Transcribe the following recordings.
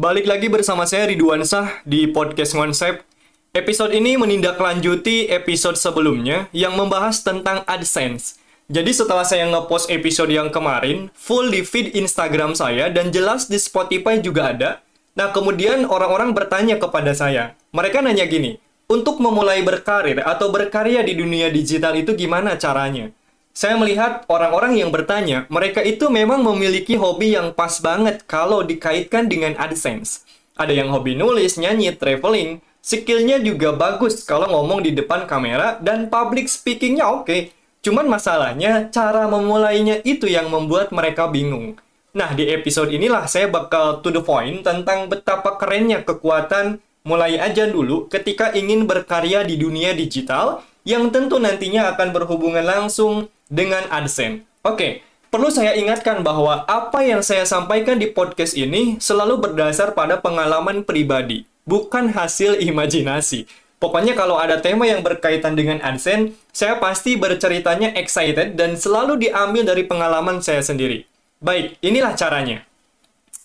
Balik lagi bersama saya Ridwan Sah di podcast Konsep. Episode ini menindaklanjuti episode sebelumnya yang membahas tentang AdSense. Jadi setelah saya ngepost episode yang kemarin, full di feed Instagram saya dan jelas di Spotify juga ada. Nah, kemudian orang-orang bertanya kepada saya. Mereka nanya gini, untuk memulai berkarir atau berkarya di dunia digital itu gimana caranya? Saya melihat orang-orang yang bertanya, mereka itu memang memiliki hobi yang pas banget kalau dikaitkan dengan AdSense. Ada yang hobi nulis, nyanyi, traveling, skillnya juga bagus kalau ngomong di depan kamera, dan public speakingnya oke. Cuman masalahnya, cara memulainya itu yang membuat mereka bingung. Nah, di episode inilah saya bakal to the point tentang betapa kerennya kekuatan mulai aja dulu ketika ingin berkarya di dunia digital yang tentu nantinya akan berhubungan langsung dengan AdSense. Oke, perlu saya ingatkan bahwa apa yang saya sampaikan di podcast ini selalu berdasar pada pengalaman pribadi, bukan hasil imajinasi. Pokoknya kalau ada tema yang berkaitan dengan AdSense, saya pasti berceritanya excited dan selalu diambil dari pengalaman saya sendiri. Baik, inilah caranya.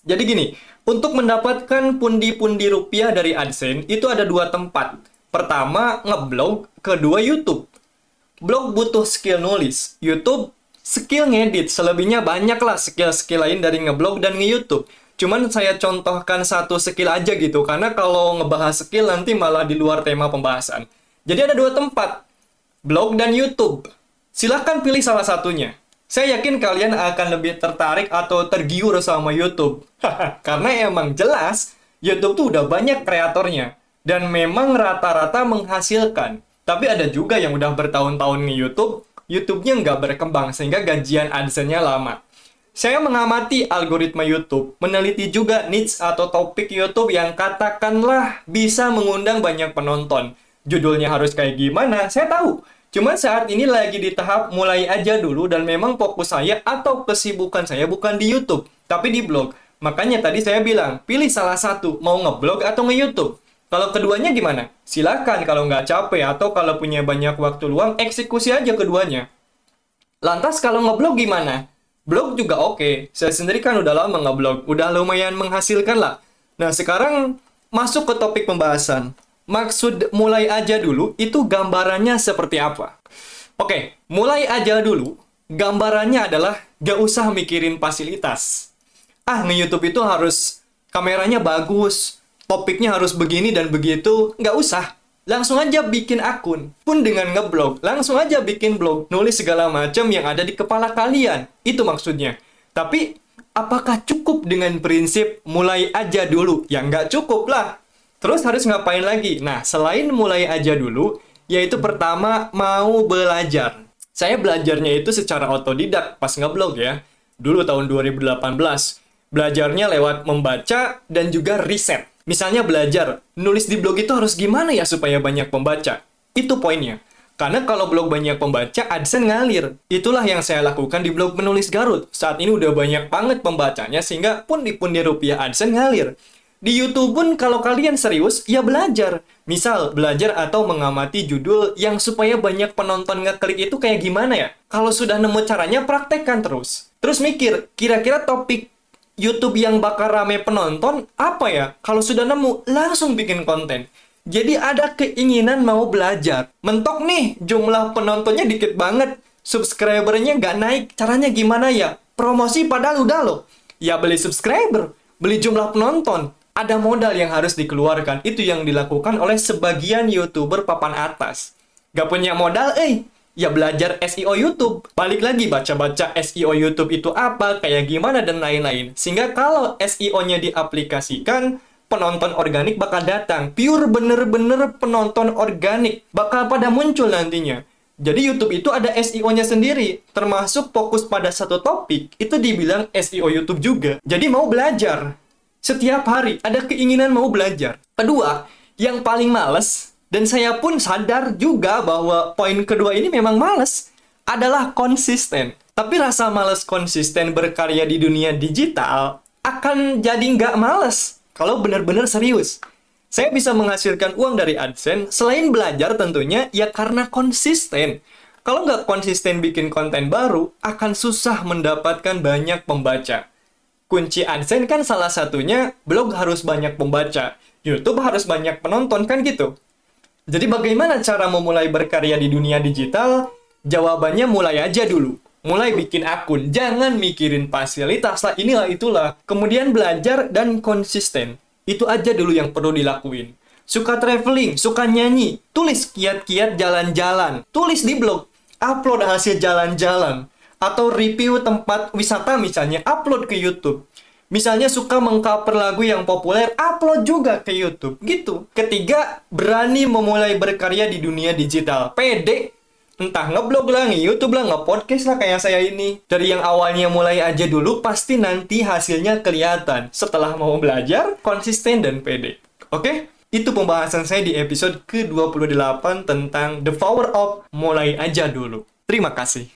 Jadi gini, untuk mendapatkan pundi-pundi rupiah dari AdSense, itu ada dua tempat. Pertama, ngeblog, kedua YouTube. Blog butuh skill nulis, YouTube skill ngedit, selebihnya banyak lah skill-skill lain dari ngeblog dan nge-YouTube. Cuman saya contohkan satu skill aja gitu, karena kalau ngebahas skill nanti malah di luar tema pembahasan. Jadi ada dua tempat, blog dan YouTube. Silahkan pilih salah satunya. Saya yakin kalian akan lebih tertarik atau tergiur sama YouTube. karena emang jelas, YouTube tuh udah banyak kreatornya. Dan memang rata-rata menghasilkan. Tapi ada juga yang udah bertahun-tahun di YouTube, YouTube-nya nggak berkembang sehingga gajian AdSense-nya lama. Saya mengamati algoritma YouTube, meneliti juga niche atau topik YouTube yang katakanlah bisa mengundang banyak penonton. Judulnya harus kayak gimana, saya tahu. Cuman saat ini lagi di tahap mulai aja dulu dan memang fokus saya atau kesibukan saya bukan di YouTube, tapi di blog. Makanya tadi saya bilang, pilih salah satu, mau ngeblog atau nge-YouTube. Kalau keduanya gimana? Silakan kalau nggak capek atau kalau punya banyak waktu luang, eksekusi aja keduanya. Lantas kalau ngeblog gimana? Blog juga oke. Saya sendiri kan udah lama ngeblog, udah lumayan menghasilkan lah. Nah sekarang masuk ke topik pembahasan. Maksud mulai aja dulu itu gambarannya seperti apa? Oke, mulai aja dulu. Gambarannya adalah gak usah mikirin fasilitas. Ah, nge-youtube itu harus kameranya bagus, topiknya harus begini dan begitu, nggak usah. Langsung aja bikin akun. Pun dengan ngeblog, langsung aja bikin blog, nulis segala macam yang ada di kepala kalian. Itu maksudnya. Tapi, apakah cukup dengan prinsip mulai aja dulu? Ya nggak cukup lah. Terus harus ngapain lagi? Nah, selain mulai aja dulu, yaitu pertama mau belajar. Saya belajarnya itu secara otodidak pas ngeblog ya. Dulu tahun 2018. Belajarnya lewat membaca dan juga riset Misalnya belajar, nulis di blog itu harus gimana ya supaya banyak pembaca? Itu poinnya. Karena kalau blog banyak pembaca, AdSense ngalir. Itulah yang saya lakukan di blog menulis Garut. Saat ini udah banyak banget pembacanya, sehingga pundi-pundi rupiah AdSense ngalir. Di YouTube pun kalau kalian serius, ya belajar. Misal, belajar atau mengamati judul yang supaya banyak penonton ngeklik itu kayak gimana ya? Kalau sudah nemu caranya, praktekkan terus. Terus mikir, kira-kira topik YouTube yang bakal rame penonton apa ya? Kalau sudah nemu, langsung bikin konten. Jadi ada keinginan mau belajar. Mentok nih, jumlah penontonnya dikit banget. Subscribernya nggak naik. Caranya gimana ya? Promosi padahal udah loh. Ya beli subscriber, beli jumlah penonton. Ada modal yang harus dikeluarkan. Itu yang dilakukan oleh sebagian YouTuber papan atas. Gak punya modal, eh ya belajar SEO YouTube. Balik lagi baca-baca SEO YouTube itu apa, kayak gimana, dan lain-lain. Sehingga kalau SEO-nya diaplikasikan, penonton organik bakal datang. Pure bener-bener penonton organik. Bakal pada muncul nantinya. Jadi YouTube itu ada SEO-nya sendiri, termasuk fokus pada satu topik, itu dibilang SEO YouTube juga. Jadi mau belajar. Setiap hari ada keinginan mau belajar. Kedua, yang paling males dan saya pun sadar juga bahwa poin kedua ini memang males adalah konsisten. Tapi rasa males konsisten berkarya di dunia digital akan jadi nggak males kalau benar-benar serius. Saya bisa menghasilkan uang dari AdSense selain belajar tentunya ya karena konsisten. Kalau nggak konsisten bikin konten baru, akan susah mendapatkan banyak pembaca. Kunci AdSense kan salah satunya blog harus banyak pembaca, YouTube harus banyak penonton kan gitu. Jadi bagaimana cara memulai berkarya di dunia digital? Jawabannya mulai aja dulu. Mulai bikin akun, jangan mikirin fasilitas lah, inilah itulah. Kemudian belajar dan konsisten. Itu aja dulu yang perlu dilakuin. Suka traveling, suka nyanyi, tulis kiat-kiat jalan-jalan, tulis di blog, upload hasil jalan-jalan, atau review tempat wisata misalnya, upload ke YouTube. Misalnya suka mengcover lagu yang populer, upload juga ke YouTube. Gitu. Ketiga, berani memulai berkarya di dunia digital. Pede. Entah ngeblog lah, nge-youtube lah, nge-podcast lah kayak saya ini. Dari yang awalnya mulai aja dulu, pasti nanti hasilnya kelihatan. Setelah mau belajar, konsisten dan pede. Oke? Itu pembahasan saya di episode ke-28 tentang The Power of Mulai Aja Dulu. Terima kasih.